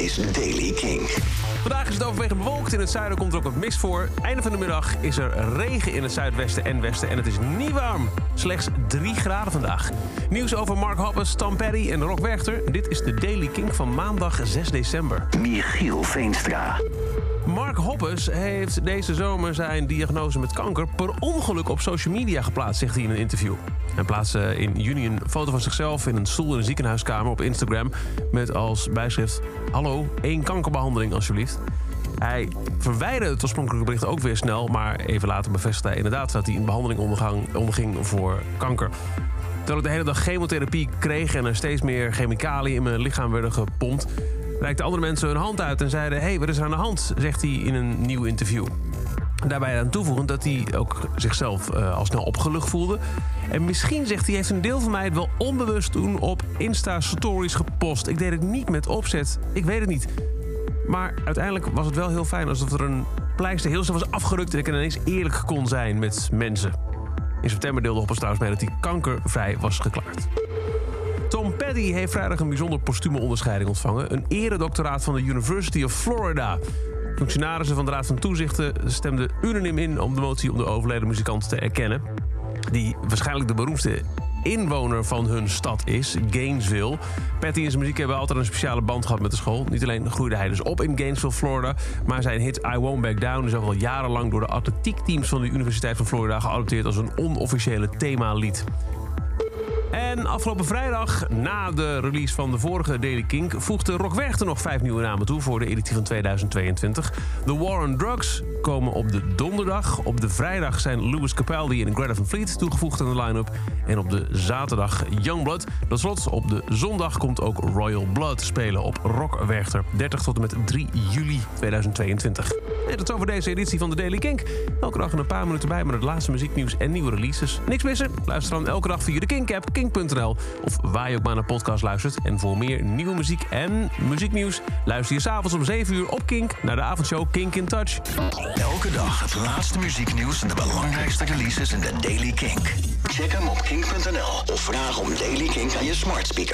is Daily King. Vandaag is het overwegend bewolkt. In het zuiden komt er ook wat mist voor. Einde van de middag is er regen in het zuidwesten en westen. En het is niet warm. Slechts 3 graden vandaag. Nieuws over Mark Hoppus, Tom Petty en Rock Werchter. Dit is de Daily King van maandag 6 december. Michiel Veenstra. Mark Hoppus heeft deze zomer zijn diagnose met kanker per ongeluk op social media geplaatst, zegt hij in een interview. Hij plaatste in juni een foto van zichzelf in een stoel in een ziekenhuiskamer op Instagram met als bijschrift: Hallo, één kankerbehandeling alsjeblieft. Hij verwijderde het oorspronkelijke bericht ook weer snel, maar even later bevestigde hij inderdaad dat hij een behandeling ondergang, onderging voor kanker. Terwijl ik de hele dag chemotherapie kreeg en er steeds meer chemicaliën in mijn lichaam werden gepompt, reikten andere mensen hun hand uit en zeiden: hey, wat is er aan de hand? zegt hij in een nieuw interview. Daarbij aan toevoegend dat hij ook zichzelf uh, al snel opgelucht voelde. En misschien, zegt hij, heeft een deel van mij het wel onbewust toen op Insta-stories gepost. Ik deed het niet met opzet. Ik weet het niet. Maar uiteindelijk was het wel heel fijn alsof er een pleister heel snel was afgerukt... en ik ineens eerlijk kon zijn met mensen. In september deelde Hoppers trouwens mee dat hij kankervrij was geklaard. Tom Petty heeft vrijdag een bijzonder postume onderscheiding ontvangen. Een eredoctoraat van de University of Florida. Functionarissen van de Raad van Toezichten stemden unaniem in om de motie om de overleden muzikant te erkennen. Die waarschijnlijk de beroemdste inwoner van hun stad is, Gainesville. Patty en zijn muziek hebben altijd een speciale band gehad met de school. Niet alleen groeide hij dus op in Gainesville, Florida... maar zijn hit I Won't Back Down is ook al jarenlang... door de atletiekteams van de Universiteit van Florida geadopteerd... als een onofficiële themalied. En afgelopen vrijdag, na de release van de vorige Daily King... voegde Rock Werchter nog vijf nieuwe namen toe voor de editie van 2022. The War on Drugs komen op de donderdag. Op de vrijdag zijn Louis Capaldi en Greta van Fleet toegevoegd aan de line-up. En op de zaterdag Youngblood. Tot slot, op de zondag komt ook Royal Blood spelen op Rock Werchter. 30 tot en met 3 juli 2022. En tot over deze editie van de Daily Kink. Elke dag een paar minuten bij met het laatste muzieknieuws en nieuwe releases. Niks missen? Luister dan elke dag via de Kink-app, kink.nl... of waar je ook maar naar podcast luistert. En voor meer nieuwe muziek en muzieknieuws... luister je s'avonds om 7 uur op Kink... naar de avondshow Kink in Touch. Elke dag het laatste muzieknieuws en de belangrijkste releases in de Daily Kink. Check hem op kink.nl of vraag om Daily Kink aan je smart speaker.